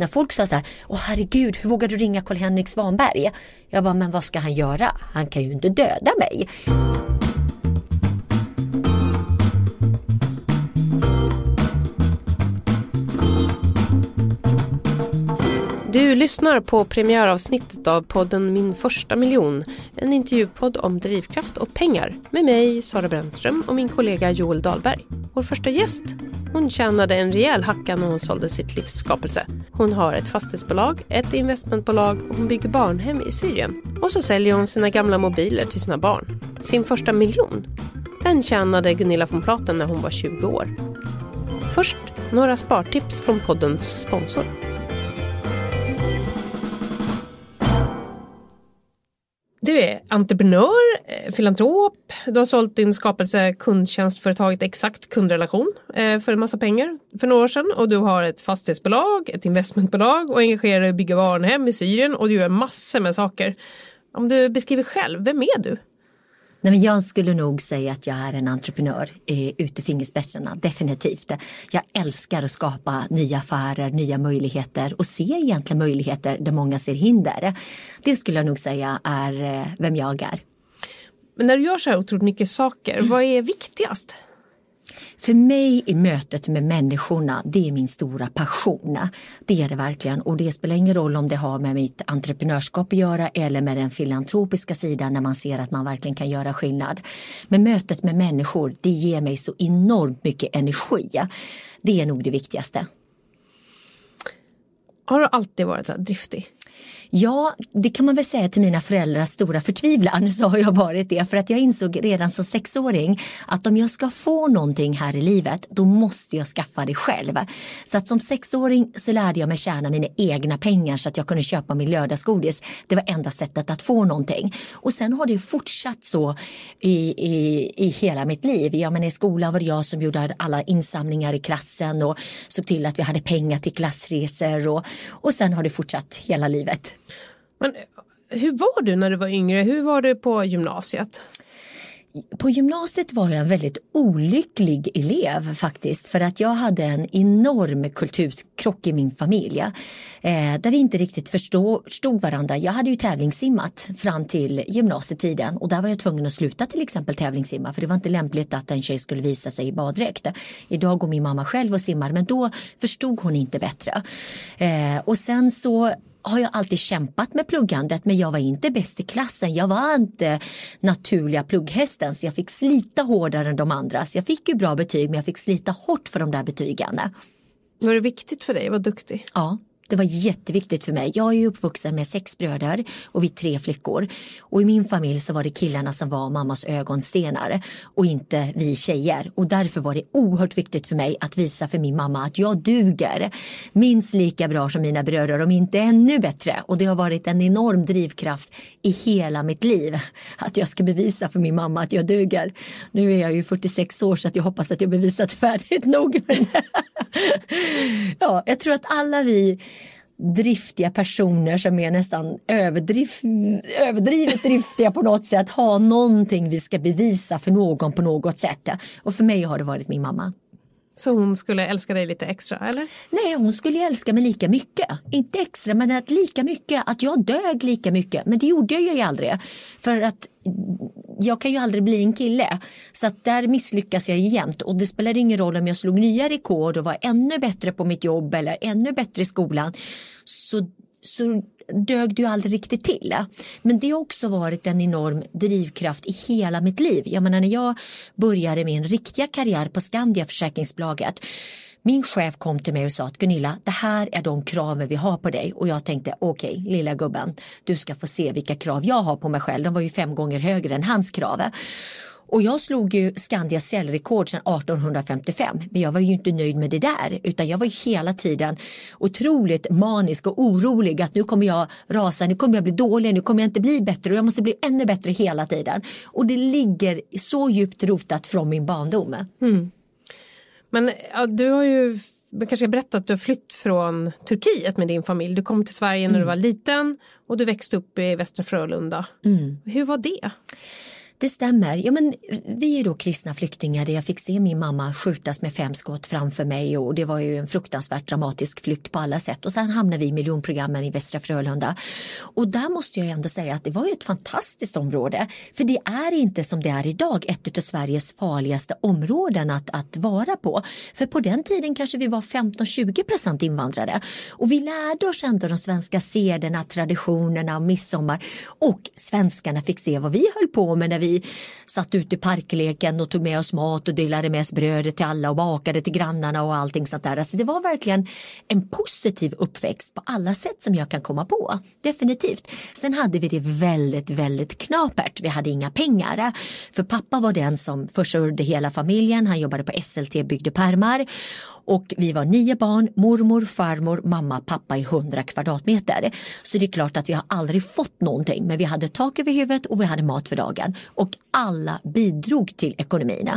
När folk sa så här, åh herregud, hur vågar du ringa Karl-Henrik Svanberg? Jag bara, men vad ska han göra? Han kan ju inte döda mig. Du lyssnar på premiäravsnittet av podden Min första miljon. En intervjupodd om drivkraft och pengar med mig, Sara Brännström och min kollega Joel Dahlberg. Vår första gäst, hon tjänade en rejäl hacka när hon sålde sitt livs skapelse. Hon har ett fastighetsbolag, ett investmentbolag och hon bygger barnhem i Syrien. Och så säljer hon sina gamla mobiler till sina barn. Sin första miljon, den tjänade Gunilla von Platen när hon var 20 år. Först några spartips från poddens sponsor. Du är entreprenör, eh, filantrop, du har sålt din skapelse kundtjänstföretaget Exakt kundrelation eh, för en massa pengar för några år sedan och du har ett fastighetsbolag, ett investmentbolag och engagerar dig i att bygga barnhem i Syrien och du gör massor med saker. Om du beskriver själv, vem är du? Nej, men jag skulle nog säga att jag är en entreprenör eh, ut i fingerspetsarna, definitivt. Jag älskar att skapa nya affärer, nya möjligheter och se egentligen möjligheter där många ser hinder. Det skulle jag nog säga är eh, vem jag är. Men när du gör så här otroligt mycket saker, vad är viktigast? För mig är mötet med människorna, det är min stora passion. Det är det verkligen och det spelar ingen roll om det har med mitt entreprenörskap att göra eller med den filantropiska sidan när man ser att man verkligen kan göra skillnad. Men mötet med människor, det ger mig så enormt mycket energi. Det är nog det viktigaste. Har du alltid varit så driftig? Ja, det kan man väl säga till mina föräldrars stora förtvivlan så har jag varit det för att jag insåg redan som sexåring att om jag ska få någonting här i livet då måste jag skaffa det själv. Så att som sexåring så lärde jag mig tjäna mina egna pengar så att jag kunde köpa min lördagsgodis. Det var enda sättet att få någonting. Och sen har det fortsatt så i, i, i hela mitt liv. Ja, men I skolan var det jag som gjorde alla insamlingar i klassen och såg till att vi hade pengar till klassresor och, och sen har det fortsatt hela livet. Men eh, hur var du när du var yngre? Hur var du på gymnasiet? På gymnasiet var jag en väldigt olycklig elev faktiskt för att jag hade en enorm kulturkrock i min familj eh, där vi inte riktigt förstod varandra. Jag hade ju tävlingssimmat fram till gymnasietiden och där var jag tvungen att sluta till exempel tävlingssimma för det var inte lämpligt att en tjej skulle visa sig i baddräkt. Idag går min mamma själv och simmar men då förstod hon inte bättre. Eh, och sen så har jag alltid kämpat med pluggandet men jag var inte bäst i klassen. Jag var inte naturliga plugghästen så jag fick slita hårdare än de andra. Så jag fick ju bra betyg men jag fick slita hårt för de där betygen. Var det viktigt för dig att vara duktig? Ja, det var jätteviktigt för mig. Jag är uppvuxen med sex bröder och vi tre flickor. Och i min familj så var det killarna som var mammas ögonstenar och inte vi tjejer. Och därför var det oerhört viktigt för mig att visa för min mamma att jag duger minst lika bra som mina bröder, om inte ännu bättre. Och det har varit en enorm drivkraft i hela mitt liv att jag ska bevisa för min mamma att jag duger. Nu är jag ju 46 år så att jag hoppas att jag bevisat färdigt nog. ja, jag tror att alla vi driftiga personer som är nästan överdriv, överdrivet driftiga på något sätt har någonting vi ska bevisa för någon på något sätt. Och för mig har det varit min mamma. Så hon skulle älska dig lite extra eller? Nej, hon skulle älska mig lika mycket. Inte extra, men att lika mycket. Att jag dög lika mycket. Men det gjorde jag ju aldrig. För att jag kan ju aldrig bli en kille. Så att där misslyckas jag jämt. Och det spelar ingen roll om jag slog nya rekord och var ännu bättre på mitt jobb eller ännu bättre i skolan. Så, så dög det ju aldrig riktigt till. Men det har också varit en enorm drivkraft i hela mitt liv. Jag menar när jag började min riktiga karriär på Skandia försäkringsbolaget min chef kom till mig och sa att Gunilla, det här är de kraven vi har på dig och jag tänkte okej, okay, lilla gubben, du ska få se vilka krav jag har på mig själv. De var ju fem gånger högre än hans krav. Och jag slog ju Skandias säljrekord sedan 1855 men jag var ju inte nöjd med det där utan jag var hela tiden otroligt manisk och orolig att nu kommer jag rasa, nu kommer jag bli dålig, nu kommer jag inte bli bättre och jag måste bli ännu bättre hela tiden. Och det ligger så djupt rotat från min barndom. Mm. Men ja, du har ju man kanske ska berätta att du har flytt från Turkiet med din familj. Du kom till Sverige när mm. du var liten och du växte upp i Västra Frölunda. Mm. Hur var det? Det stämmer. Ja, men vi är då kristna flyktingar där jag fick se min mamma skjutas med fem skott framför mig och det var ju en fruktansvärt dramatisk flykt på alla sätt. Och sen hamnade vi i miljonprogrammen i Västra Frölunda. Och där måste jag ändå säga att det var ju ett fantastiskt område. För det är inte som det är idag ett av Sveriges farligaste områden att, att vara på. För på den tiden kanske vi var 15-20 procent invandrare. Och vi lärde oss ändå de svenska sederna, traditionerna, midsommar. Och svenskarna fick se vad vi höll på med när vi vi satt ute i parkleken och tog med oss mat och delade med oss brödet till alla och bakade till grannarna och allting sånt där. Alltså det var verkligen en positiv uppväxt på alla sätt som jag kan komma på. Definitivt. Sen hade vi det väldigt, väldigt knapert. Vi hade inga pengar. För pappa var den som försörjde hela familjen. Han jobbade på SLT, byggde pärmar och vi var nio barn, mormor, farmor, mamma, pappa i hundra kvadratmeter. Så det är klart att vi har aldrig fått någonting men vi hade tak över huvudet och vi hade mat för dagen och alla bidrog till ekonomin.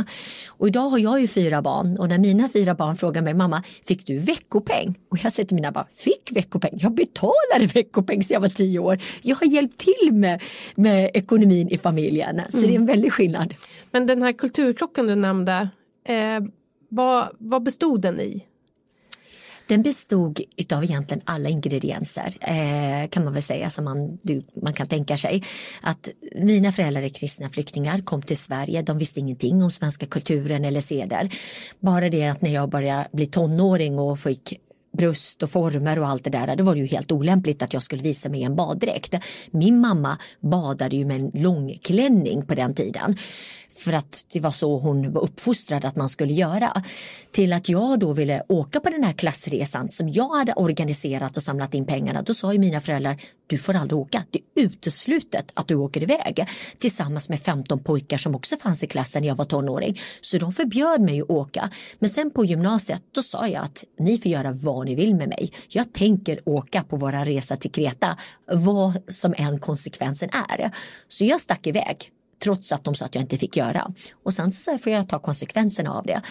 Och idag har jag ju fyra barn och när mina fyra barn frågar mig mamma, fick du veckopeng? Och jag säger till mina barn, fick veckopeng? Jag betalade veckopeng sedan jag var tio år. Jag har hjälpt till med, med ekonomin i familjen. Så mm. det är en väldig skillnad. Men den här kulturklockan du nämnde, eh, vad, vad bestod den i? Den bestod av egentligen alla ingredienser eh, kan man väl säga som man, du, man kan tänka sig. Att mina föräldrar är kristna flyktingar, kom till Sverige, de visste ingenting om svenska kulturen eller seder. Bara det att när jag började bli tonåring och fick bröst och former och allt det där, då var det ju helt olämpligt att jag skulle visa mig i en baddräkt. Min mamma badade ju med en långklänning på den tiden för att det var så hon var uppfostrad att man skulle göra. Till att jag då ville åka på den här klassresan som jag hade organiserat och samlat in pengarna, då sa ju mina föräldrar du får aldrig åka, det är uteslutet att du åker iväg tillsammans med 15 pojkar som också fanns i klassen när jag var tonåring. Så de förbjöd mig att åka. Men sen på gymnasiet då sa jag att ni får göra vad ni vill med mig. Jag tänker åka på våra resa till Kreta, vad som än konsekvensen är. Så jag stack iväg trots att de sa att jag inte fick göra. Och sen så får jag ta konsekvenserna av det.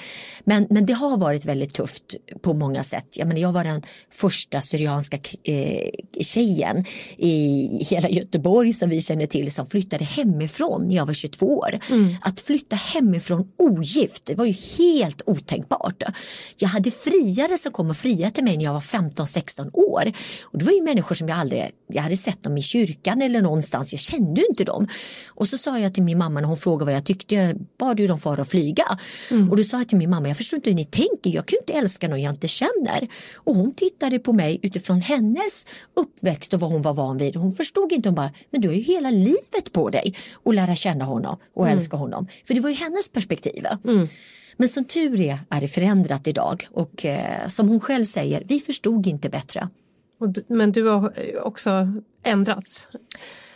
Men, men det har varit väldigt tufft på många sätt. Jag, menar, jag var den första syrianska eh, tjejen i hela Göteborg som vi känner till som flyttade hemifrån när jag var 22 år. Mm. Att flytta hemifrån ogift, det var ju helt otänkbart. Jag hade friare som kom och friade till mig när jag var 15-16 år. Och det var ju människor som jag aldrig, jag hade sett dem i kyrkan eller någonstans, jag kände ju inte dem. Och så sa jag till min mamma när hon frågade vad jag tyckte. Jag bad ju dem fara och flyga. Mm. Och då sa jag till min mamma, jag förstår inte hur ni tänker. Jag kan ju inte älska någon jag inte känner. Och hon tittade på mig utifrån hennes uppväxt och vad hon var van vid. Hon förstod inte, hon bara, men du har ju hela livet på dig att lära känna honom och mm. älska honom. För det var ju hennes perspektiv. Mm. Men som tur är är det förändrat idag och eh, som hon själv säger, vi förstod inte bättre. Men du har också ändrats?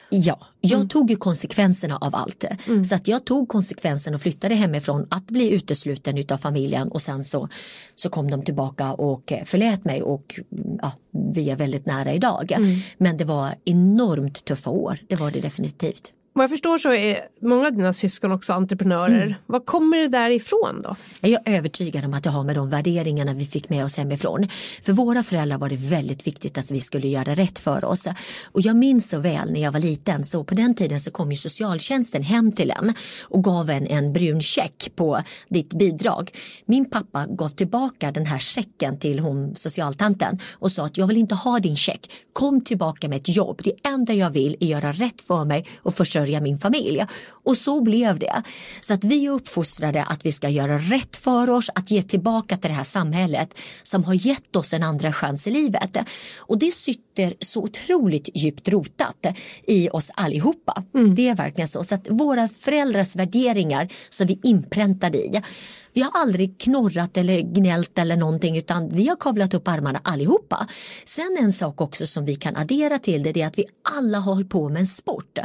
Ja, jag mm. tog ju konsekvenserna av allt. Mm. Så att jag tog konsekvensen och flyttade hemifrån att bli utesluten av familjen och sen så, så kom de tillbaka och eh, förlät mig och ja, vi är väldigt nära idag. Mm. Men det var enormt tuffa år, det var det definitivt. Vad jag förstår så är många av dina syskon också entreprenörer. Mm. Var kommer det där ifrån då? Jag är övertygad om att det har med de värderingarna vi fick med oss hemifrån. För våra föräldrar var det väldigt viktigt att vi skulle göra rätt för oss. Och jag minns så väl när jag var liten så på den tiden så kom ju socialtjänsten hem till en och gav en en brun check på ditt bidrag. Min pappa gav tillbaka den här checken till hon socialtanten och sa att jag vill inte ha din check. Kom tillbaka med ett jobb. Det enda jag vill är göra rätt för mig och försörja försörja min familj. Och så blev det. Så att vi är uppfostrade att vi ska göra rätt för oss, att ge tillbaka till det här samhället som har gett oss en andra chans i livet. Och det sitter så otroligt djupt rotat i oss allihopa. Mm. Det är verkligen så. Så att våra föräldrars värderingar som vi inpräntade i vi har aldrig knorrat eller gnällt eller någonting utan vi har kavlat upp armarna allihopa. Sen en sak också som vi kan addera till det, det är att vi alla har hållit på med en sport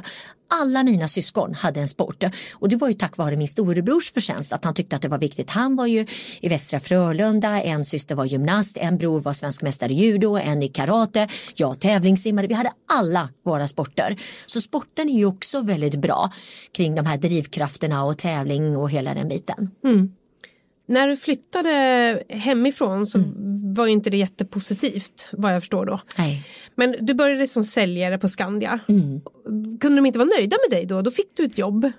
alla mina syskon hade en sport och det var ju tack vare min storebrors förtjänst att han tyckte att det var viktigt. Han var ju i Västra Frölunda, en syster var gymnast, en bror var svensk mästare i judo, en i karate, jag tävlingssimmare. Vi hade alla våra sporter. Så sporten är ju också väldigt bra kring de här drivkrafterna och tävling och hela den biten. Mm. När du flyttade hemifrån så mm. var ju inte det jättepositivt vad jag förstår då. Nej. Men du började som säljare på Skandia. Mm. Kunde de inte vara nöjda med dig då? Då fick du ett jobb.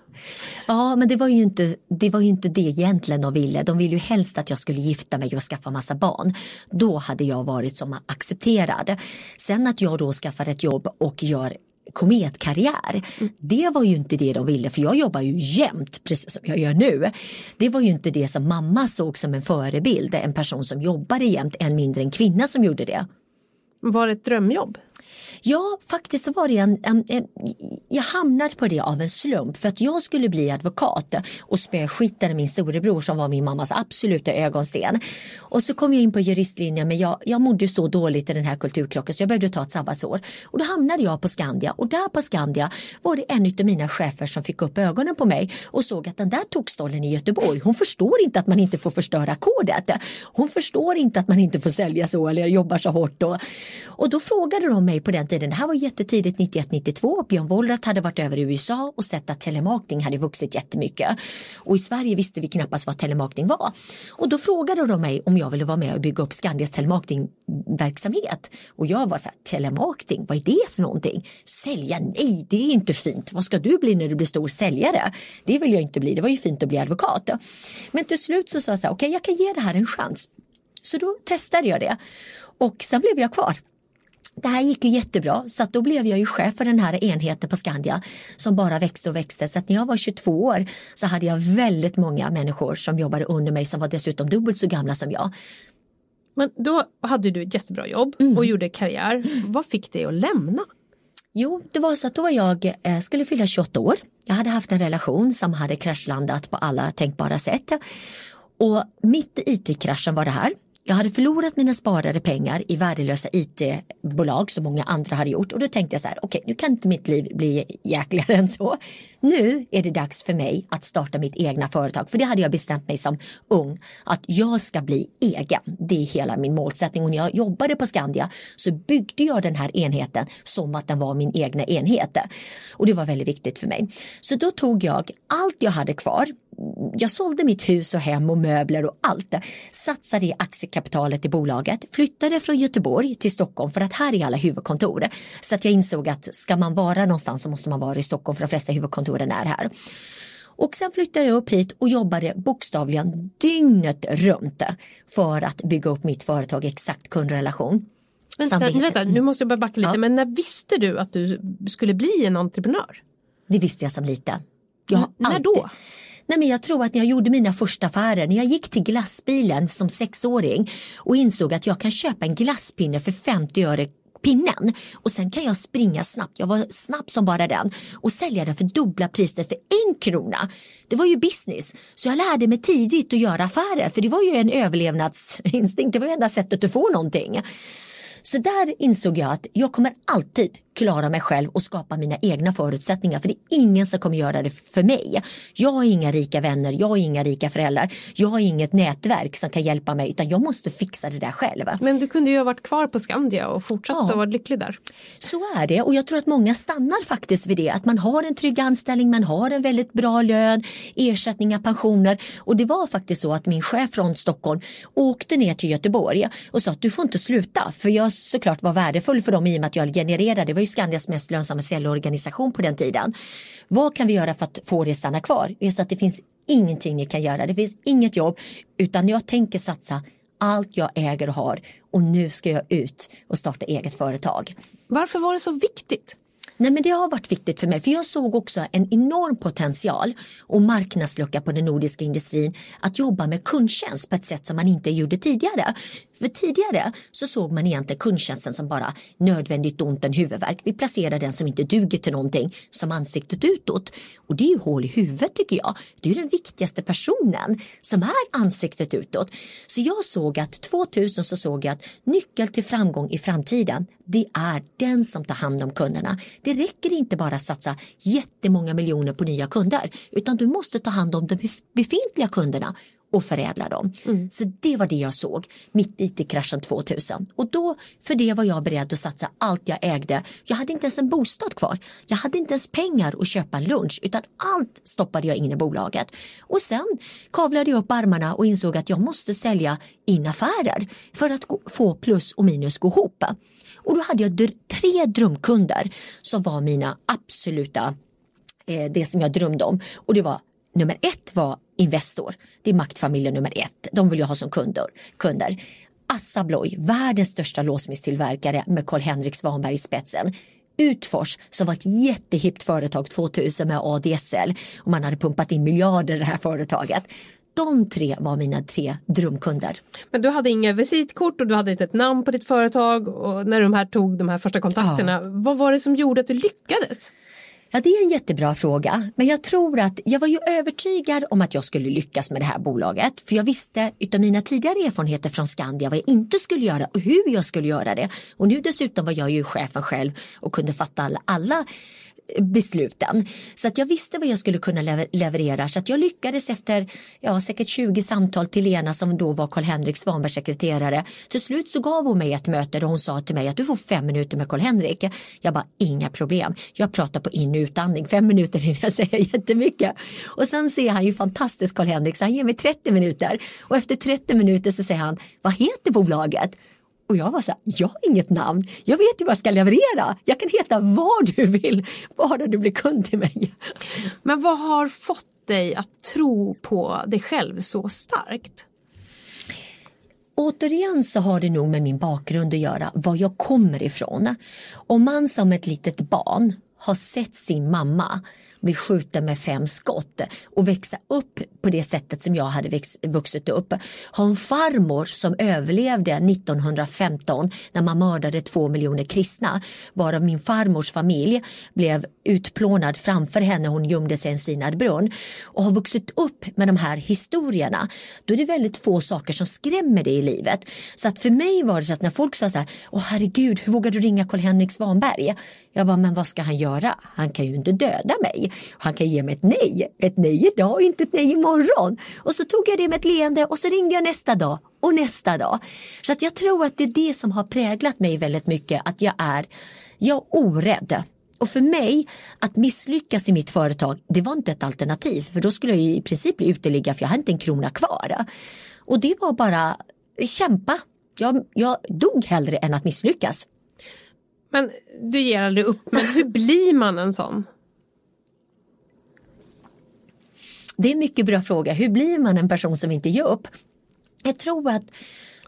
Ja, men det var ju inte det, var ju inte det egentligen de ville. De ville ju helst att jag skulle gifta mig och skaffa massa barn. Då hade jag varit som accepterad. Sen att jag då skaffar ett jobb och gör kometkarriär. Mm. Det var ju inte det de ville för jag jobbar ju jämt precis som jag gör nu. Det var ju inte det som mamma såg som en förebild, en person som jobbade jämt, än mindre en kvinna som gjorde det. Var det ett drömjobb? Ja, faktiskt så var det en, en, en, jag hamnade på det av en slump för att jag skulle bli advokat och spöskitade min storebror som var min mammas absoluta ögonsten. Och så kom jag in på juristlinjen men jag, jag mådde så dåligt i den här kulturkrocken så jag behövde ta ett sabbatsår. Och då hamnade jag på Skandia och där på Skandia var det en av mina chefer som fick upp ögonen på mig och såg att den där tokstollen i Göteborg, hon förstår inte att man inte får förstöra kodet. Hon förstår inte att man inte får sälja så eller jobba så hårt. Och, och då frågade de mig på den tiden, det här var jättetidigt 91-92, Björn Wollrat hade varit över i USA och sett att telemarketing hade vuxit jättemycket. Och i Sverige visste vi knappast vad telemarketing var. Och då frågade de mig om jag ville vara med och bygga upp Skandias telemarktingverksamhet. Och jag var så här, telemarkting, vad är det för någonting? Sälja? Nej, det är inte fint. Vad ska du bli när du blir stor säljare? Det vill jag inte bli, det var ju fint att bli advokat. Men till slut så sa jag så här, okej okay, jag kan ge det här en chans. Så då testade jag det och sen blev jag kvar det här gick ju jättebra så då blev jag ju chef för den här enheten på Skandia som bara växte och växte. Så när jag var 22 år så hade jag väldigt många människor som jobbade under mig som var dessutom dubbelt så gamla som jag. Men då hade du ett jättebra jobb mm. och gjorde karriär. Mm. Vad fick dig att lämna? Jo, det var så att då jag eh, skulle fylla 28 år. Jag hade haft en relation som hade kraschlandat på alla tänkbara sätt. Och mitt i it-kraschen var det här. Jag hade förlorat mina sparade pengar i värdelösa IT-bolag som många andra hade gjort och då tänkte jag så här, okej okay, nu kan inte mitt liv bli jäkligare än så. Nu är det dags för mig att starta mitt egna företag för det hade jag bestämt mig som ung att jag ska bli egen. Det är hela min målsättning och när jag jobbade på Skandia så byggde jag den här enheten som att den var min egna enhet och det var väldigt viktigt för mig. Så då tog jag allt jag hade kvar jag sålde mitt hus och hem och möbler och allt. Satsade i aktiekapitalet i bolaget, flyttade från Göteborg till Stockholm för att här är alla huvudkontor. Så att jag insåg att ska man vara någonstans så måste man vara i Stockholm för de flesta huvudkontoren är här. Och sen flyttade jag upp hit och jobbade bokstavligen dygnet runt för att bygga upp mitt företag Exakt kundrelation. Vänta, vänta, nu måste jag bara backa lite, ja. men när visste du att du skulle bli en entreprenör? Det visste jag som liten. Jag har när alltid, då? Nej, men jag tror att när jag gjorde mina första affärer, när jag gick till glassbilen som sexåring och insåg att jag kan köpa en glasspinne för 50 öre pinnen och sen kan jag springa snabbt, jag var snabb som bara den och sälja den för dubbla priset för en krona. Det var ju business, så jag lärde mig tidigt att göra affärer för det var ju en överlevnadsinstinkt, det var ju enda sättet att få någonting. Så där insåg jag att jag kommer alltid klara mig själv och skapa mina egna förutsättningar för det är ingen som kommer göra det för mig. Jag har inga rika vänner, jag har inga rika föräldrar, jag har inget nätverk som kan hjälpa mig utan jag måste fixa det där själv. Men du kunde ju ha varit kvar på Skandia och fortsatt ja. vara lycklig där. Så är det och jag tror att många stannar faktiskt vid det att man har en trygg anställning, man har en väldigt bra lön, ersättningar, pensioner och det var faktiskt så att min chef från Stockholm åkte ner till Göteborg och sa att du får inte sluta för jag såklart var värdefull för dem i och med att jag genererade var ju Skandias mest lönsamma säljorganisation på den tiden. Vad kan vi göra för att få det att stanna kvar? Så att det finns ingenting ni kan göra. Det finns inget jobb utan jag tänker satsa allt jag äger och har och nu ska jag ut och starta eget företag. Varför var det så viktigt? Nej, men det har varit viktigt för mig för jag såg också en enorm potential och marknadslucka på den nordiska industrin att jobba med kundtjänst på ett sätt som man inte gjorde tidigare. För tidigare så såg man egentligen kundtjänsten som bara nödvändigt ont en huvudvärk. Vi placerar den som inte duger till någonting som ansiktet utåt. Och det är ju hål i huvudet tycker jag. Det är den viktigaste personen som är ansiktet utåt. Så jag såg att 2000 så såg jag att nyckel till framgång i framtiden det är den som tar hand om kunderna. Det räcker inte bara att satsa jättemånga miljoner på nya kunder utan du måste ta hand om de befintliga kunderna och förädla dem. Mm. Så det var det jag såg mitt i kraschen 2000 och då för det var jag beredd att satsa allt jag ägde. Jag hade inte ens en bostad kvar. Jag hade inte ens pengar att köpa en lunch utan allt stoppade jag in i bolaget. Och sen kavlade jag upp armarna och insåg att jag måste sälja in affärer för att få plus och minus gå ihop. Och då hade jag tre drömkunder som var mina absoluta, eh, det som jag drömde om. Och det var nummer ett var Investor. Det är maktfamiljen nummer ett. De vill jag ha som kunder. kunder. Assa Abloy, världens största låsmestillverkare med Karl-Henrik Svanberg i spetsen. Utfors som var ett jättehippt företag 2000 med ADSL och man hade pumpat in miljarder i det här företaget. De tre var mina tre drömkunder. Men du hade inga visitkort och du hade inte ett namn på ditt företag och när de här tog de här första kontakterna, ja. vad var det som gjorde att du lyckades? Ja, det är en jättebra fråga, men jag tror att jag var ju övertygad om att jag skulle lyckas med det här bolaget, för jag visste utav mina tidigare erfarenheter från Skandia vad jag inte skulle göra och hur jag skulle göra det. Och nu dessutom var jag ju chefen själv och kunde fatta alla, alla besluten. Så att jag visste vad jag skulle kunna leverera så att jag lyckades efter ja, säkert 20 samtal till Lena som då var Karl-Henrik Svanbergs sekreterare. Till slut så gav hon mig ett möte där hon sa till mig att du får fem minuter med Karl-Henrik. Jag bara inga problem. Jag pratar på in och utandning. Fem minuter hinner jag säga jättemycket. Och sen ser han ju fantastiskt Karl-Henrik så han ger mig 30 minuter och efter 30 minuter så säger han vad heter bolaget? Och jag var så här, jag har inget namn. Jag vet ju vad jag ska leverera. Jag kan heta vad du vill, bara du blir kund till mig. Men vad har fått dig att tro på dig själv så starkt? Återigen så har det nog med min bakgrund att göra, var jag kommer ifrån. Om man som ett litet barn har sett sin mamma bli skjuten med fem skott och växa upp på det sättet som jag hade växt, vuxit upp. Ha en farmor som överlevde 1915 när man mördade två miljoner kristna varav min farmors familj blev utplånad framför henne. Hon gömde sig i en sinad brunn och har vuxit upp med de här historierna. Då är det väldigt få saker som skrämmer dig i livet. Så att för mig var det så att när folk sa så här, åh herregud, hur vågar du ringa Karl-Henrik Svanberg? Jag bara, men vad ska han göra? Han kan ju inte döda mig. Han kan ge mig ett nej. Ett nej idag och inte ett nej imorgon. Och så tog jag det med ett leende och så ringde jag nästa dag och nästa dag. Så att jag tror att det är det som har präglat mig väldigt mycket. Att jag är, jag är orädd. Och för mig, att misslyckas i mitt företag, det var inte ett alternativ. För då skulle jag i princip bli uteliggare för jag hade inte en krona kvar. Och det var bara kämpa. Jag, jag dog hellre än att misslyckas. Men du ger aldrig upp, men hur blir man en sån? Det är en mycket bra fråga. Hur blir man en person som inte ger upp? Jag tror att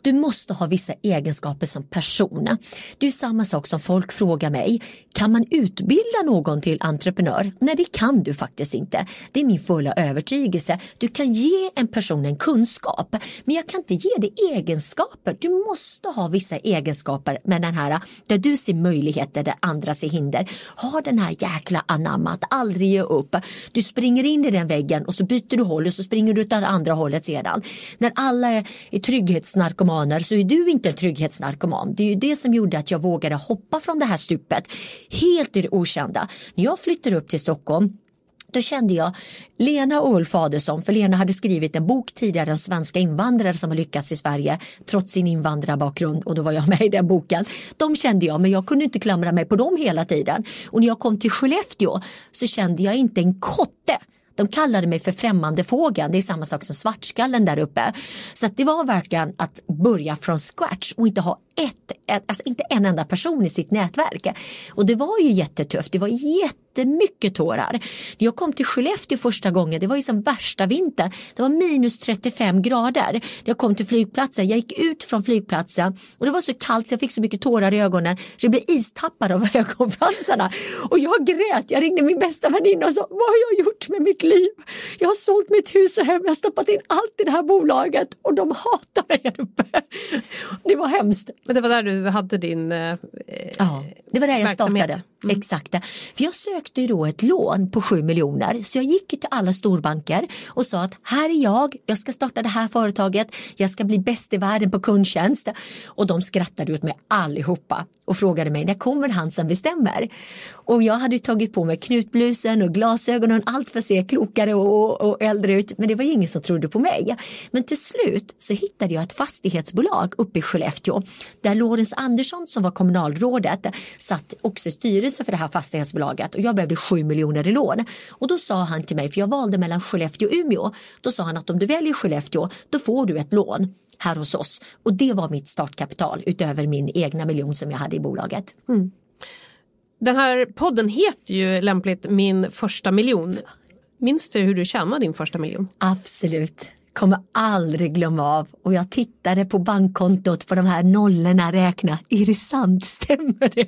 du måste ha vissa egenskaper som person. Det är samma sak som folk frågar mig. Kan man utbilda någon till entreprenör? Nej, det kan du faktiskt inte. Det är min fulla övertygelse. Du kan ge en person en kunskap, men jag kan inte ge dig egenskaper. Du måste ha vissa egenskaper med den här där du ser möjligheter där andra ser hinder. Ha den här jäkla anamma att aldrig ge upp. Du springer in i den väggen och så byter du håll och så springer du åt det andra hållet sedan. När alla är, är trygghetsnarkomaner narkomaner så är du inte en trygghetsnarkoman. Det är ju det som gjorde att jag vågade hoppa från det här stupet helt i det okända. När jag flyttade upp till Stockholm då kände jag Lena och Ulf Adelsohn, för Lena hade skrivit en bok tidigare om svenska invandrare som har lyckats i Sverige trots sin invandrarbakgrund och då var jag med i den boken. De kände jag men jag kunde inte klamra mig på dem hela tiden och när jag kom till Skellefteå så kände jag inte en kotte de kallade mig för främmande fågeln, det är samma sak som svartskallen där uppe. Så det var verkligen att börja från scratch och inte ha ett, ett, alltså inte en enda person i sitt nätverk. Och det var ju jättetufft, det var jättemycket tårar. När jag kom till Skellefteå första gången, det var ju som värsta vintern, det var minus 35 grader. När jag kom till flygplatsen, jag gick ut från flygplatsen och det var så kallt så jag fick så mycket tårar i ögonen så jag blev istappad av ögonfransarna. Och jag grät, jag ringde min bästa väninna och sa, vad har jag gjort med mitt liv? Jag har sålt mitt hus och hem, jag har stoppat in allt i det här bolaget och de hatar mig här uppe. Det var hemskt. Men det var där du hade din eh, Ja, det var där jag startade. Mm. Exakt. För jag sökte ju då ett lån på 7 miljoner så jag gick till alla storbanker och sa att här är jag, jag ska starta det här företaget, jag ska bli bäst i världen på kundtjänst och de skrattade åt mig allihopa och frågade mig när kommer han som bestämmer? Och jag hade tagit på mig knutblusen och glasögonen, allt för att se klokare och, och äldre ut men det var ingen som trodde på mig. Men till slut så hittade jag ett fastighetsbolag uppe i Skellefteå där Lorentz Andersson som var kommunalrådet satt också i styrelsen för det här fastighetsbolaget och jag behövde 7 miljoner i lån. Och då sa han till mig, för jag valde mellan Skellefteå och Umeå, då sa han att om du väljer Skellefteå då får du ett lån här hos oss. Och det var mitt startkapital utöver min egna miljon som jag hade i bolaget. Mm. Den här podden heter ju lämpligt Min första miljon. Minns du hur du tjänade din första miljon? Absolut kommer aldrig glömma av och jag tittade på bankkontot på de här nollorna räkna. Är det sant? Stämmer det?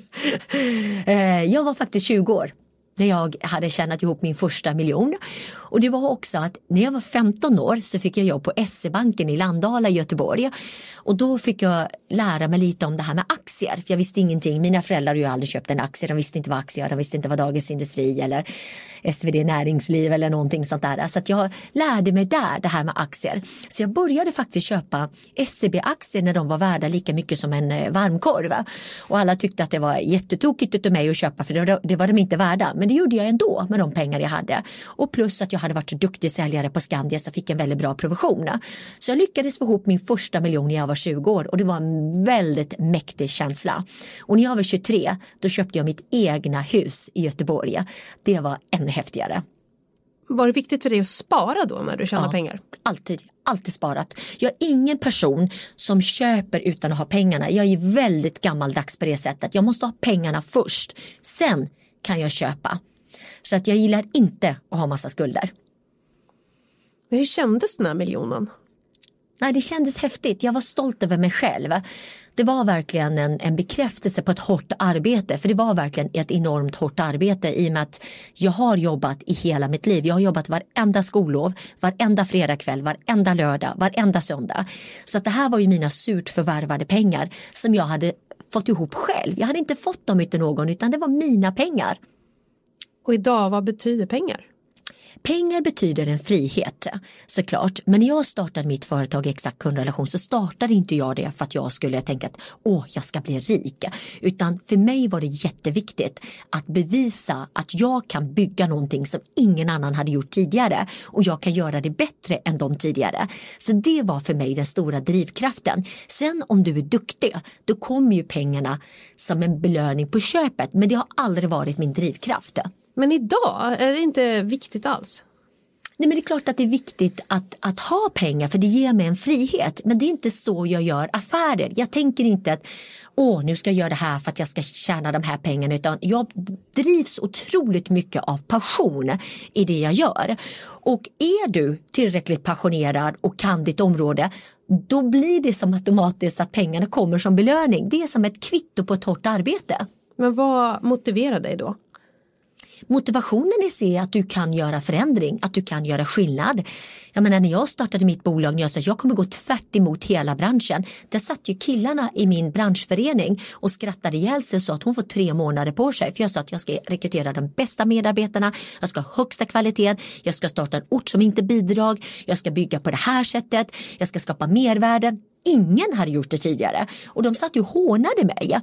Eh, jag var faktiskt 20 år när jag hade tjänat ihop min första miljon. Och det var också att när jag var 15 år så fick jag jobb på SE-banken i Landala i Göteborg. Och då fick jag lära mig lite om det här med aktier. För jag visste ingenting. Mina föräldrar hade ju aldrig köpt en aktie. De visste inte vad aktier de visste inte vad Dagens Industri eller SvD Näringsliv eller någonting sånt där. Så att jag lärde mig där det här med aktier. Så jag började faktiskt köpa SEB-aktier när de var värda lika mycket som en eh, varmkorv. Och alla tyckte att det var jättetokigt av mig att köpa för det, det var de inte värda. Men det gjorde jag ändå med de pengar jag hade. Och plus att jag hade varit så duktig säljare på Skandia så fick en väldigt bra provision. Så jag lyckades få ihop min första miljon när jag var 20 år och det var en väldigt mäktig känsla. Och när jag var 23 då köpte jag mitt egna hus i Göteborg. Det var ännu häftigare. Var det viktigt för dig att spara då när du tjänar ja, pengar? Alltid, alltid sparat. Jag är ingen person som köper utan att ha pengarna. Jag är väldigt gammaldags på det sättet. Jag måste ha pengarna först. Sen kan jag köpa. Så att jag gillar inte att ha massa skulder. Men hur kändes den här miljonen? Nej, det kändes häftigt. Jag var stolt över mig själv. Det var verkligen en, en bekräftelse på ett hårt arbete. För det var verkligen ett enormt hårt arbete i och med att jag har jobbat i hela mitt liv. Jag har jobbat varenda skollov, varenda fredagkväll, varenda lördag, varenda söndag. Så att det här var ju mina surt förvärvade pengar som jag hade fått ihop själv. Jag hade inte fått dem av någon utan det var mina pengar. Och idag, vad betyder pengar? Pengar betyder en frihet såklart, men när jag startade mitt företag Exakt kundrelation så startade inte jag det för att jag skulle tänka att åh, jag ska bli rik, utan för mig var det jätteviktigt att bevisa att jag kan bygga någonting som ingen annan hade gjort tidigare och jag kan göra det bättre än de tidigare. Så det var för mig den stora drivkraften. Sen om du är duktig, då kommer ju pengarna som en belöning på köpet, men det har aldrig varit min drivkraft. Men idag är det inte viktigt alls. Nej, men det är klart att det är viktigt att, att ha pengar för det ger mig en frihet. Men det är inte så jag gör affärer. Jag tänker inte att åh, nu ska jag göra det här för att jag ska tjäna de här pengarna. Utan jag drivs otroligt mycket av passion i det jag gör. Och är du tillräckligt passionerad och kan ditt område då blir det som automatiskt att pengarna kommer som belöning. Det är som ett kvitto på ett hårt arbete. Men vad motiverar dig då? Motivationen i sig är att du kan göra förändring, att du kan göra skillnad. Jag menar när jag startade mitt bolag, när jag sa att jag kommer gå tvärt emot hela branschen, där satt ju killarna i min branschförening och skrattade ihjäl sig och sa att hon får tre månader på sig. För jag sa att jag ska rekrytera de bästa medarbetarna, jag ska ha högsta kvalitet, jag ska starta en ort som inte bidrag, jag ska bygga på det här sättet, jag ska skapa mervärden. Ingen hade gjort det tidigare och de satt ju och hånade mig.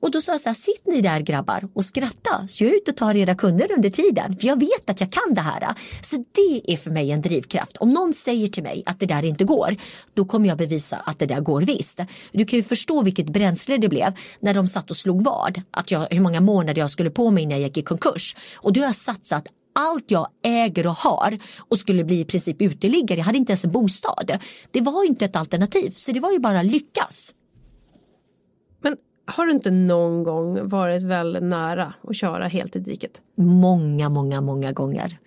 Och då sa jag så här, sitt ni där grabbar och skratta så jag är ute och tar era kunder under tiden. För jag vet att jag kan det här. Så det är för mig en drivkraft. Om någon säger till mig att det där inte går, då kommer jag bevisa att det där går visst. Du kan ju förstå vilket bränsle det blev när de satt och slog vad. Att jag, hur många månader jag skulle på mig innan jag gick i konkurs. Och då har jag satsat allt jag äger och har och skulle bli i princip uteliggare. Jag hade inte ens en bostad. Det var inte ett alternativ, så det var ju bara lyckas. Har du inte någon gång varit väldigt nära att köra helt i diket? Många, många, många gånger.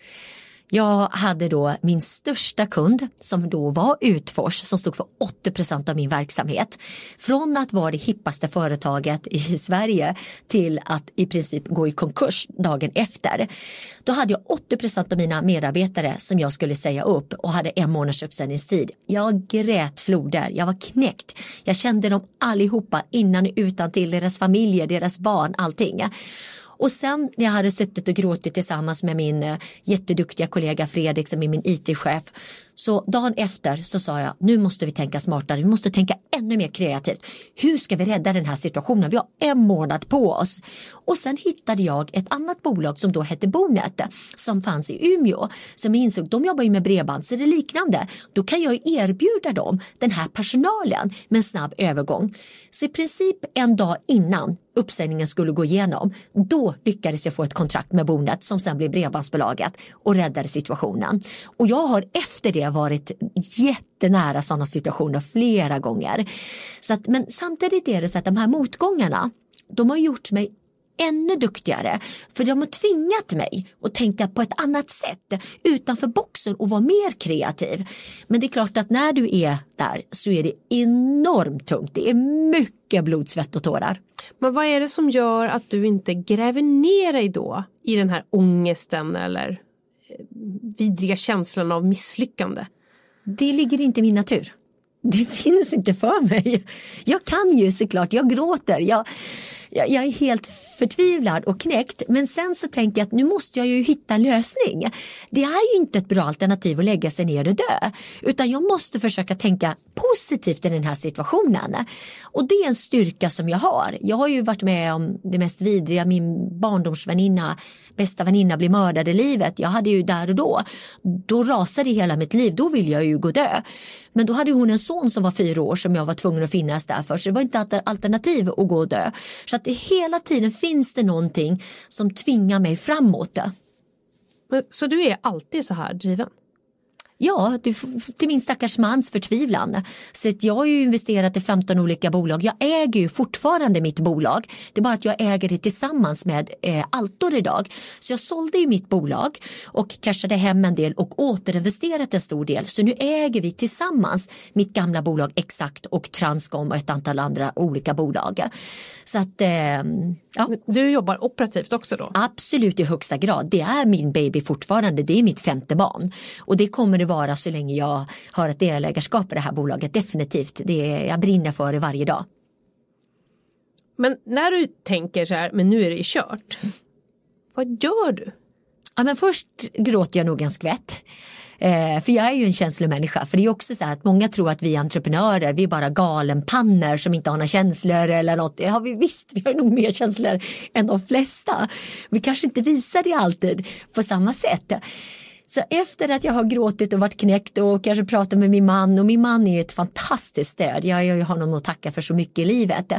Jag hade då min största kund som då var Utfors som stod för 80% av min verksamhet. Från att vara det hippaste företaget i Sverige till att i princip gå i konkurs dagen efter. Då hade jag 80% av mina medarbetare som jag skulle säga upp och hade en månads uppsägningstid. Jag grät floder, jag var knäckt. Jag kände dem allihopa innan och utan till deras familjer, deras barn, allting. Och sen när jag hade suttit och gråtit tillsammans med min eh, jätteduktiga kollega Fredrik som är min IT-chef så dagen efter så sa jag, nu måste vi tänka smartare, vi måste tänka ännu mer kreativt. Hur ska vi rädda den här situationen? Vi har en månad på oss. Och sen hittade jag ett annat bolag som då hette Bonet som fanns i Umeå. Som jag insåg, de jobbar ju med bredband, så det är liknande. Då kan jag erbjuda dem den här personalen med en snabb övergång. Så i princip en dag innan uppsägningen skulle gå igenom, då lyckades jag få ett kontrakt med Bonet som sen blev Bredbandsbolaget och räddade situationen. Och jag har efter det jag varit jättenära sådana situationer flera gånger. Så att, men samtidigt är det så att de här motgångarna, de har gjort mig ännu duktigare för de har tvingat mig att tänka på ett annat sätt utanför boxen och vara mer kreativ. Men det är klart att när du är där så är det enormt tungt. Det är mycket blod, svett och tårar. Men vad är det som gör att du inte gräver ner dig då i den här ångesten eller vidriga känslan av misslyckande? Det ligger inte i min natur. Det finns inte för mig. Jag kan ju såklart, jag gråter, jag, jag, jag, är helt förtvivlad och knäckt. Men sen så tänker jag att nu måste jag ju hitta en lösning. Det är ju inte ett bra alternativ att lägga sig ner och dö. Utan jag måste försöka tänka positivt i den här situationen. Och det är en styrka som jag har. Jag har ju varit med om det mest vidriga, min barndomsväninna, bästa väninna blir mördad i livet. Jag hade ju där och då, då rasade hela mitt liv, då vill jag ju gå dö. Men då hade hon en son som var fyra år som jag var tvungen att finnas där för. Så det var inte alternativ att gå och dö. Så att det, hela tiden finns det någonting som tvingar mig framåt. Men, så du är alltid så här driven? Ja, till min stackars mans förtvivlan. Så jag har ju investerat i 15 olika bolag. Jag äger ju fortfarande mitt bolag. Det är bara att jag äger det tillsammans med eh, Altor idag. Så jag sålde ju mitt bolag och cashade hem en del och återinvesterat en stor del. Så nu äger vi tillsammans mitt gamla bolag Exakt och Transcom och ett antal andra olika bolag. Så att eh, ja. Du jobbar operativt också då? Absolut i högsta grad. Det är min baby fortfarande. Det är mitt femte barn och det kommer det vara så länge jag har ett delägarskap i det här bolaget. Definitivt. Det är, jag brinner för det varje dag. Men när du tänker så här, men nu är det kört. Vad gör du? Ja, men först gråter jag nog en skvätt. Eh, för jag är ju en känslomänniska. För det är också så här att många tror att vi entreprenörer, vi är bara galenpannor som inte har några känslor eller något. Det har vi visst, vi har nog mer känslor än de flesta. Vi kanske inte visar det alltid på samma sätt. Så efter att jag har gråtit och varit knäckt och kanske pratat med min man och min man är ett fantastiskt stöd. Jag har honom att tacka för så mycket i livet.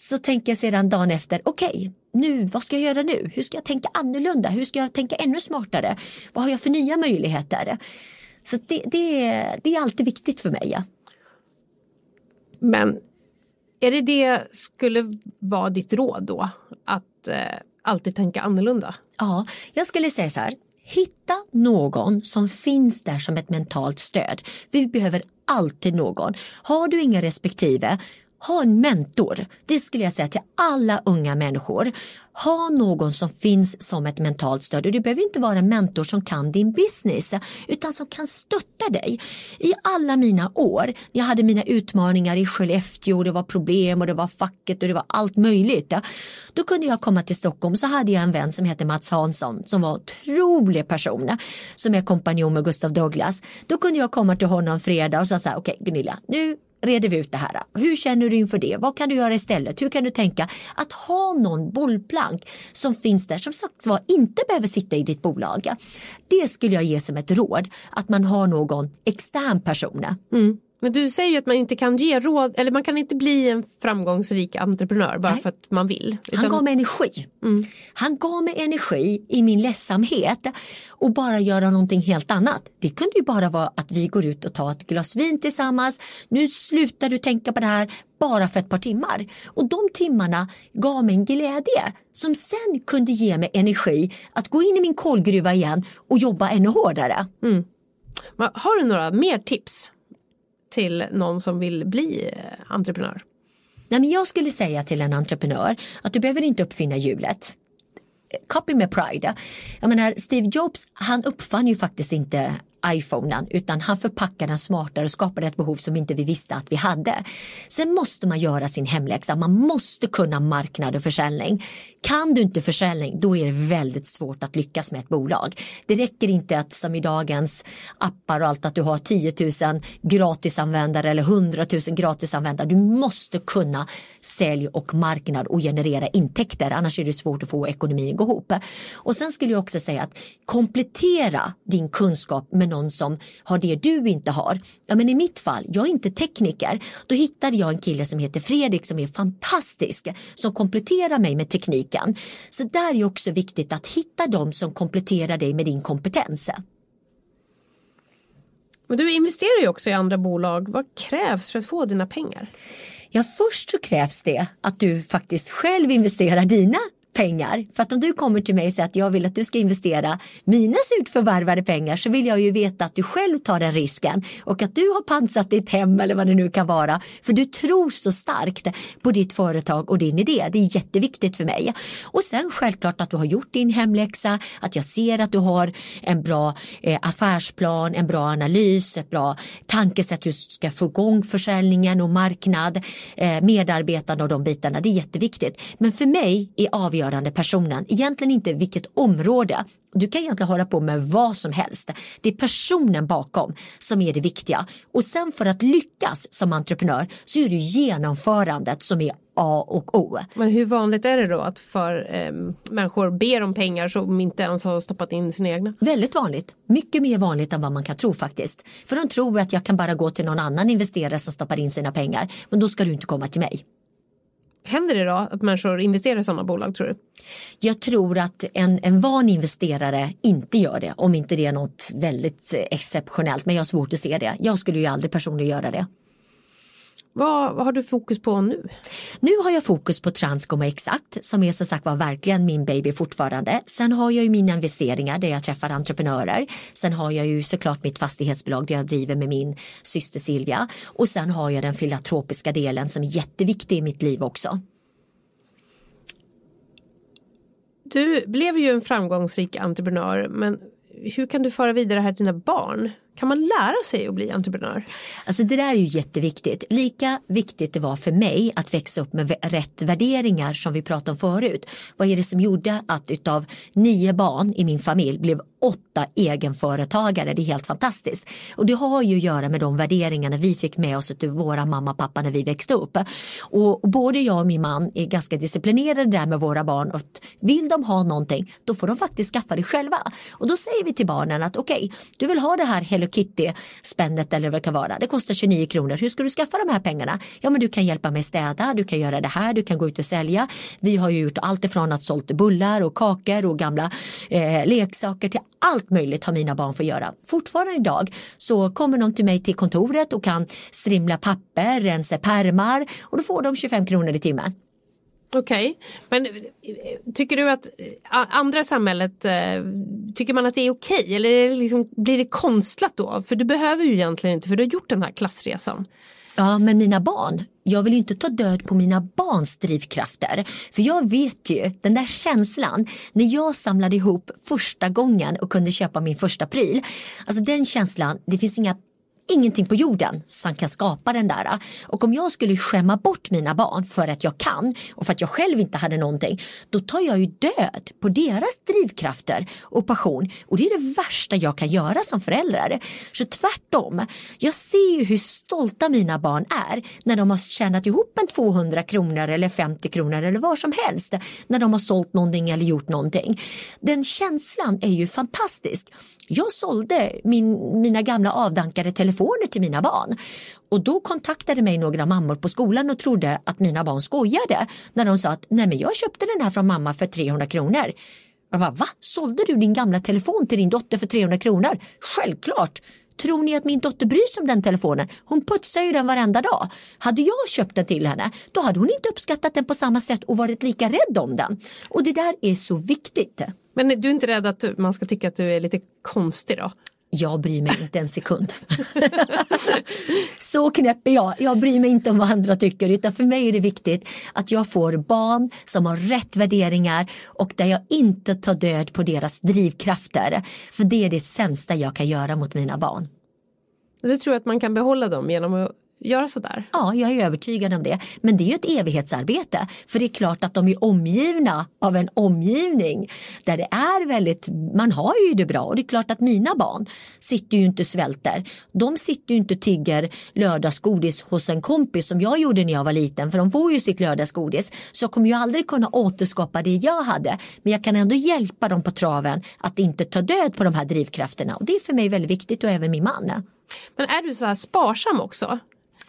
Så tänker jag sedan dagen efter, okej, okay, nu, vad ska jag göra nu? Hur ska jag tänka annorlunda? Hur ska jag tänka ännu smartare? Vad har jag för nya möjligheter? Så det, det, det är alltid viktigt för mig. Men är det det skulle vara ditt råd då? Att eh, alltid tänka annorlunda? Ja, jag skulle säga så här. Hitta någon som finns där som ett mentalt stöd. Vi behöver alltid någon. Har du inga respektive, ha en mentor. Det skulle jag säga till alla unga människor. Ha någon som finns som ett mentalt stöd och det behöver inte vara en mentor som kan din business utan som kan stötta dig. I alla mina år, jag hade mina utmaningar i Skellefteå och det var problem och det var facket och det var allt möjligt. Då kunde jag komma till Stockholm så hade jag en vän som hette Mats Hansson som var en otrolig person som är kompanjon med Gustav Douglas. Då kunde jag komma till honom fredag och säga så här, okej okay, Gunilla, nu reder vi ut det här. Hur känner du inför det? Vad kan du göra istället? Hur kan du tänka att ha någon bollplank som finns där som sagt var inte behöver sitta i ditt bolag. Det skulle jag ge som ett råd att man har någon extern person. Mm. Men du säger ju att man inte kan ge råd, eller man kan inte bli en framgångsrik entreprenör bara Nej. för att man vill. Utan... Han gav mig energi. Mm. Han gav mig energi i min ledsamhet och bara göra någonting helt annat. Det kunde ju bara vara att vi går ut och tar ett glas vin tillsammans. Nu slutar du tänka på det här bara för ett par timmar. Och de timmarna gav mig en glädje som sen kunde ge mig energi att gå in i min kolgruva igen och jobba ännu hårdare. Mm. Har du några mer tips till någon som vill bli eh, entreprenör? Nej, men jag skulle säga till en entreprenör att du behöver inte uppfinna hjulet. Copy med pride. Jag menar, Steve Jobs han uppfann ju faktiskt inte iPhonen utan han förpackar den smartare och skapade ett behov som inte vi visste att vi hade. Sen måste man göra sin hemläxa, man måste kunna marknad och försäljning. Kan du inte försäljning då är det väldigt svårt att lyckas med ett bolag. Det räcker inte att som i dagens appar och allt att du har 10 000 gratisanvändare eller 100 000 gratisanvändare. Du måste kunna sälj och marknad och generera intäkter annars är det svårt att få ekonomin att gå ihop. Och sen skulle jag också säga att komplettera din kunskap med någon som har det du inte har. Ja, men I mitt fall, jag är inte tekniker. Då hittade jag en kille som heter Fredrik som är fantastisk som kompletterar mig med tekniken. Så där är också viktigt att hitta dem som kompletterar dig med din kompetens. Men du investerar ju också i andra bolag. Vad krävs för att få dina pengar? Ja, först så krävs det att du faktiskt själv investerar dina pengar. För att om du kommer till mig och säger att jag vill att du ska investera mina surt förvärvade pengar så vill jag ju veta att du själv tar den risken och att du har pansat ditt hem eller vad det nu kan vara. För du tror så starkt på ditt företag och din idé. Det är jätteviktigt för mig. Och sen självklart att du har gjort din hemläxa, att jag ser att du har en bra eh, affärsplan, en bra analys, ett bra tankesätt hur du ska få igång försäljningen och marknad, eh, medarbetande och de bitarna. Det är jätteviktigt. Men för mig är avgörande avgörande personen, egentligen inte vilket område. Du kan egentligen hålla på med vad som helst. Det är personen bakom som är det viktiga. Och sen för att lyckas som entreprenör så är det genomförandet som är A och O. Men hur vanligt är det då att för eh, människor ber om pengar som inte ens har stoppat in sina egna? Väldigt vanligt. Mycket mer vanligt än vad man kan tro faktiskt. För de tror att jag kan bara gå till någon annan investerare som stoppar in sina pengar. Men då ska du inte komma till mig. Händer det då att människor investerar i sådana bolag tror du? Jag tror att en, en van investerare inte gör det om inte det är något väldigt eh, exceptionellt men jag har svårt att se det. Jag skulle ju aldrig personligen göra det. Vad, vad, har du fokus på nu? Nu har jag fokus på Transcom Exakt som är som sagt var verkligen min baby fortfarande. Sen har jag ju mina investeringar där jag träffar entreprenörer. Sen har jag ju såklart mitt fastighetsbolag där jag driver med min syster Silvia och sen har jag den filantropiska delen som är jätteviktig i mitt liv också. Du blev ju en framgångsrik entreprenör men hur kan du föra vidare det här till dina barn? Kan man lära sig att bli entreprenör? Alltså det där är ju jätteviktigt. Lika viktigt det var för mig att växa upp med rätt värderingar som vi pratade om förut. Vad är det som gjorde att utav nio barn i min familj blev åtta egenföretagare. Det är helt fantastiskt. Och det har ju att göra med de värderingarna vi fick med oss av våra mamma och pappa när vi växte upp. Och, både jag och min man är ganska disciplinerade där med våra barn. Och vill de ha någonting då får de faktiskt skaffa det själva. Och då säger vi till barnen att okej, okay, du vill ha det här Hello Kitty spännet eller vad det kan vara. Det kostar 29 kronor. Hur ska du skaffa de här pengarna? Ja, men du kan hjälpa mig städa, du kan göra det här, du kan gå ut och sälja. Vi har ju gjort allt ifrån att sålt bullar och kakor och gamla eh, leksaker till allt möjligt har mina barn fått göra. Fortfarande idag så kommer de till mig till kontoret och kan strimla papper, rensa pärmar och då får de 25 kronor i timmen. Okej, okay. men eh, tycker du att eh, andra samhället, eh, tycker man att det är okej okay? eller är det liksom, blir det konstlat då? För du behöver ju egentligen inte, för du har gjort den här klassresan. Ja, men mina barn, jag vill inte ta död på mina barns drivkrafter. För jag vet ju, den där känslan när jag samlade ihop första gången och kunde köpa min första pryl. Alltså den känslan, det finns inga ingenting på jorden som kan skapa den där. Och om jag skulle skämma bort mina barn för att jag kan och för att jag själv inte hade någonting, då tar jag ju död på deras drivkrafter och passion. Och det är det värsta jag kan göra som förälder. Så tvärtom, jag ser ju hur stolta mina barn är när de har tjänat ihop en 200 kronor eller 50 kronor eller vad som helst. När de har sålt någonting eller gjort någonting. Den känslan är ju fantastisk. Jag sålde min, mina gamla avdankade telefoner till mina barn och då kontaktade mig några mammor på skolan och trodde att mina barn skojade när de sa att nej men jag köpte den här från mamma för 300 kronor. Jag bara, va? Sålde du din gamla telefon till din dotter för 300 kronor? Självklart! Tror ni att min dotter bryr sig om den telefonen? Hon putsar ju den varenda dag. Hade jag köpt den till henne, då hade hon inte uppskattat den på samma sätt och varit lika rädd om den. Och det där är så viktigt. Men du är inte rädd att man ska tycka att du är lite konstig då? Jag bryr mig inte en sekund. så knäpp är jag. Jag bryr mig inte om vad andra tycker utan för mig är det viktigt att jag får barn som har rätt värderingar och där jag inte tar död på deras drivkrafter. För det är det sämsta jag kan göra mot mina barn. Du tror att man kan behålla dem genom att göra sådär? Ja, jag är övertygad om det. Men det är ju ett evighetsarbete. För det är klart att de är omgivna av en omgivning där det är väldigt, man har ju det bra och det är klart att mina barn sitter ju inte svälter. De sitter ju inte och tigger lördagsgodis hos en kompis som jag gjorde när jag var liten för de får ju sitt lördagsgodis. Så jag kommer ju aldrig kunna återskapa det jag hade. Men jag kan ändå hjälpa dem på traven att inte ta död på de här drivkrafterna och det är för mig väldigt viktigt och även min man. Men är du så här sparsam också?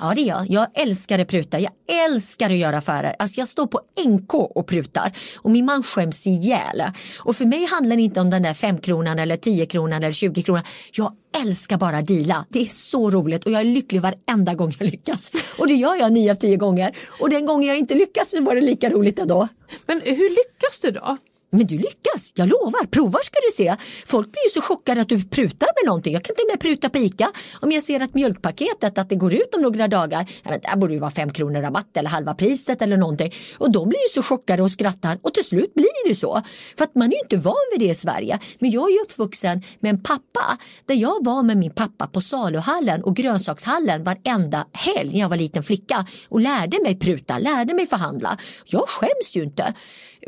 Ja det är jag. Jag älskar att pruta. Jag älskar att göra affärer. Alltså jag står på NK och prutar och min man skäms ihjäl. Och för mig handlar det inte om den där 5 kronan eller 10 kronan eller 20 kronan. Jag älskar bara att deala. Det är så roligt och jag är lycklig varenda gång jag lyckas. Och det gör jag nio av tio gånger. Och den gången jag inte lyckas så var det lika roligt ändå. Men hur lyckas du då? Men du lyckas, jag lovar. Provar ska du se. Folk blir ju så chockade att du prutar med någonting. Jag kan till och med pruta på ICA. Om jag ser att mjölkpaketet att det går ut om några dagar. Ja, men där borde ju vara fem kronor rabatt eller halva priset eller någonting. Och de blir ju så chockade och skrattar och till slut blir det så. För att man är ju inte van vid det i Sverige. Men jag är ju uppvuxen med en pappa där jag var med min pappa på saluhallen och grönsakshallen varenda helg när jag var liten flicka och lärde mig pruta, lärde mig förhandla. Jag skäms ju inte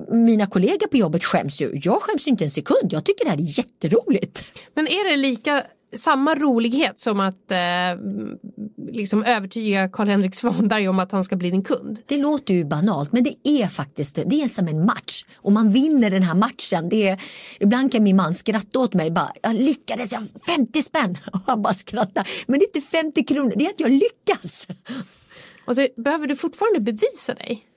mina kollegor på jobbet skäms ju. Jag skäms inte en sekund. Jag tycker det här är jätteroligt. Men är det lika samma rolighet som att eh, liksom övertyga Karl-Henrik Svanberg om att han ska bli din kund? Det låter ju banalt men det är faktiskt det är som en match och man vinner den här matchen. Det är, ibland kan min man skratta åt mig bara, jag lyckades, jag 50 spänn och han bara skrattar. Men det är inte 50 kronor, det är att jag lyckas. Och det, behöver du fortfarande bevisa dig?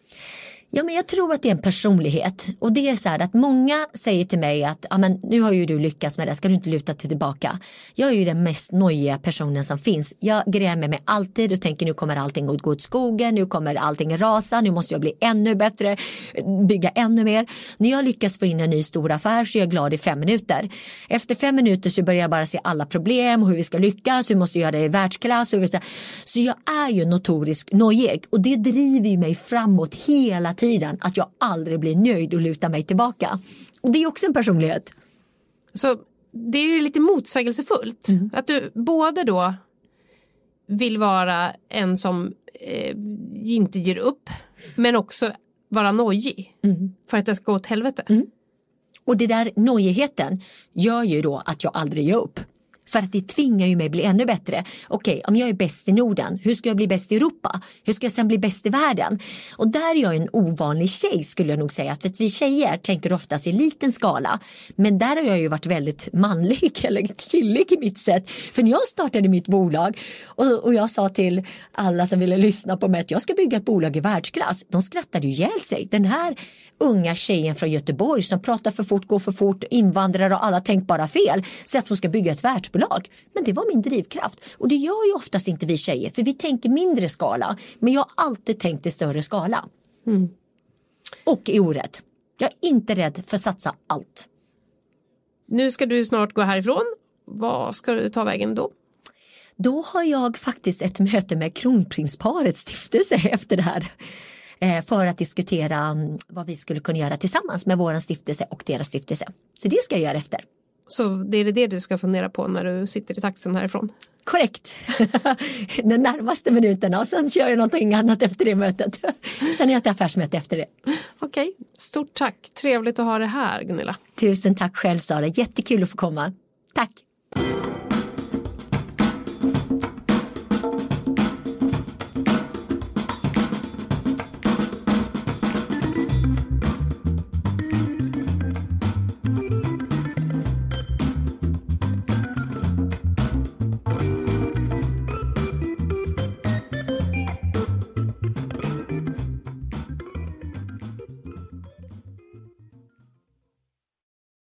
Ja, men jag tror att det är en personlighet och det är så här att många säger till mig att ja, men nu har ju du lyckats med det, ska du inte luta till tillbaka? Jag är ju den mest nojiga personen som finns. Jag grämer mig alltid och tänker nu kommer allting att gå åt skogen, nu kommer allting rasa, nu måste jag bli ännu bättre, bygga ännu mer. När jag lyckas få in en ny stor affär så är jag glad i fem minuter. Efter fem minuter så börjar jag bara se alla problem, hur vi ska lyckas, hur vi måste göra det i världsklass. Så jag är ju notorisk nojig och det driver ju mig framåt hela tiden att jag aldrig blir nöjd och lutar mig tillbaka. Och det är också en personlighet. Så det är ju lite motsägelsefullt. Mm. Att du både då vill vara en som eh, inte ger upp men också vara nojig mm. för att det ska gå åt helvete. Mm. Och det där nojigheten gör ju då att jag aldrig ger upp. För att det tvingar ju mig att bli ännu bättre. Okej, okay, om jag är bäst i Norden, hur ska jag bli bäst i Europa? Hur ska jag sen bli bäst i världen? Och där är jag en ovanlig tjej skulle jag nog säga. För att vi tjejer tänker oftast i liten skala. Men där har jag ju varit väldigt manlig eller killig i mitt sätt. För när jag startade mitt bolag och, och jag sa till alla som ville lyssna på mig att jag ska bygga ett bolag i världsklass. De skrattade ju ihjäl sig. Den här unga tjejen från Göteborg som pratar för fort, går för fort, invandrare och alla tänkbara fel. Så att hon ska bygga ett världsbolag. Men det var min drivkraft. Och det gör ju oftast inte vi tjejer för vi tänker mindre skala. Men jag har alltid tänkt i större skala. Mm. Och är orädd. Jag är inte rädd för att satsa allt. Nu ska du snart gå härifrån. Vad ska du ta vägen då? Då har jag faktiskt ett möte med kronprinsparets stiftelse efter det här. Eh, för att diskutera mm, vad vi skulle kunna göra tillsammans med vår stiftelse och deras stiftelse. Så det ska jag göra efter. Så det är det du ska fundera på när du sitter i taxen härifrån? Korrekt. Den närmaste minuterna och sen kör jag någonting annat efter det mötet. Sen är jag ett affärsmöte efter det. Okej, stort tack. Trevligt att ha det här Gunilla. Tusen tack själv Sara, jättekul att få komma. Tack.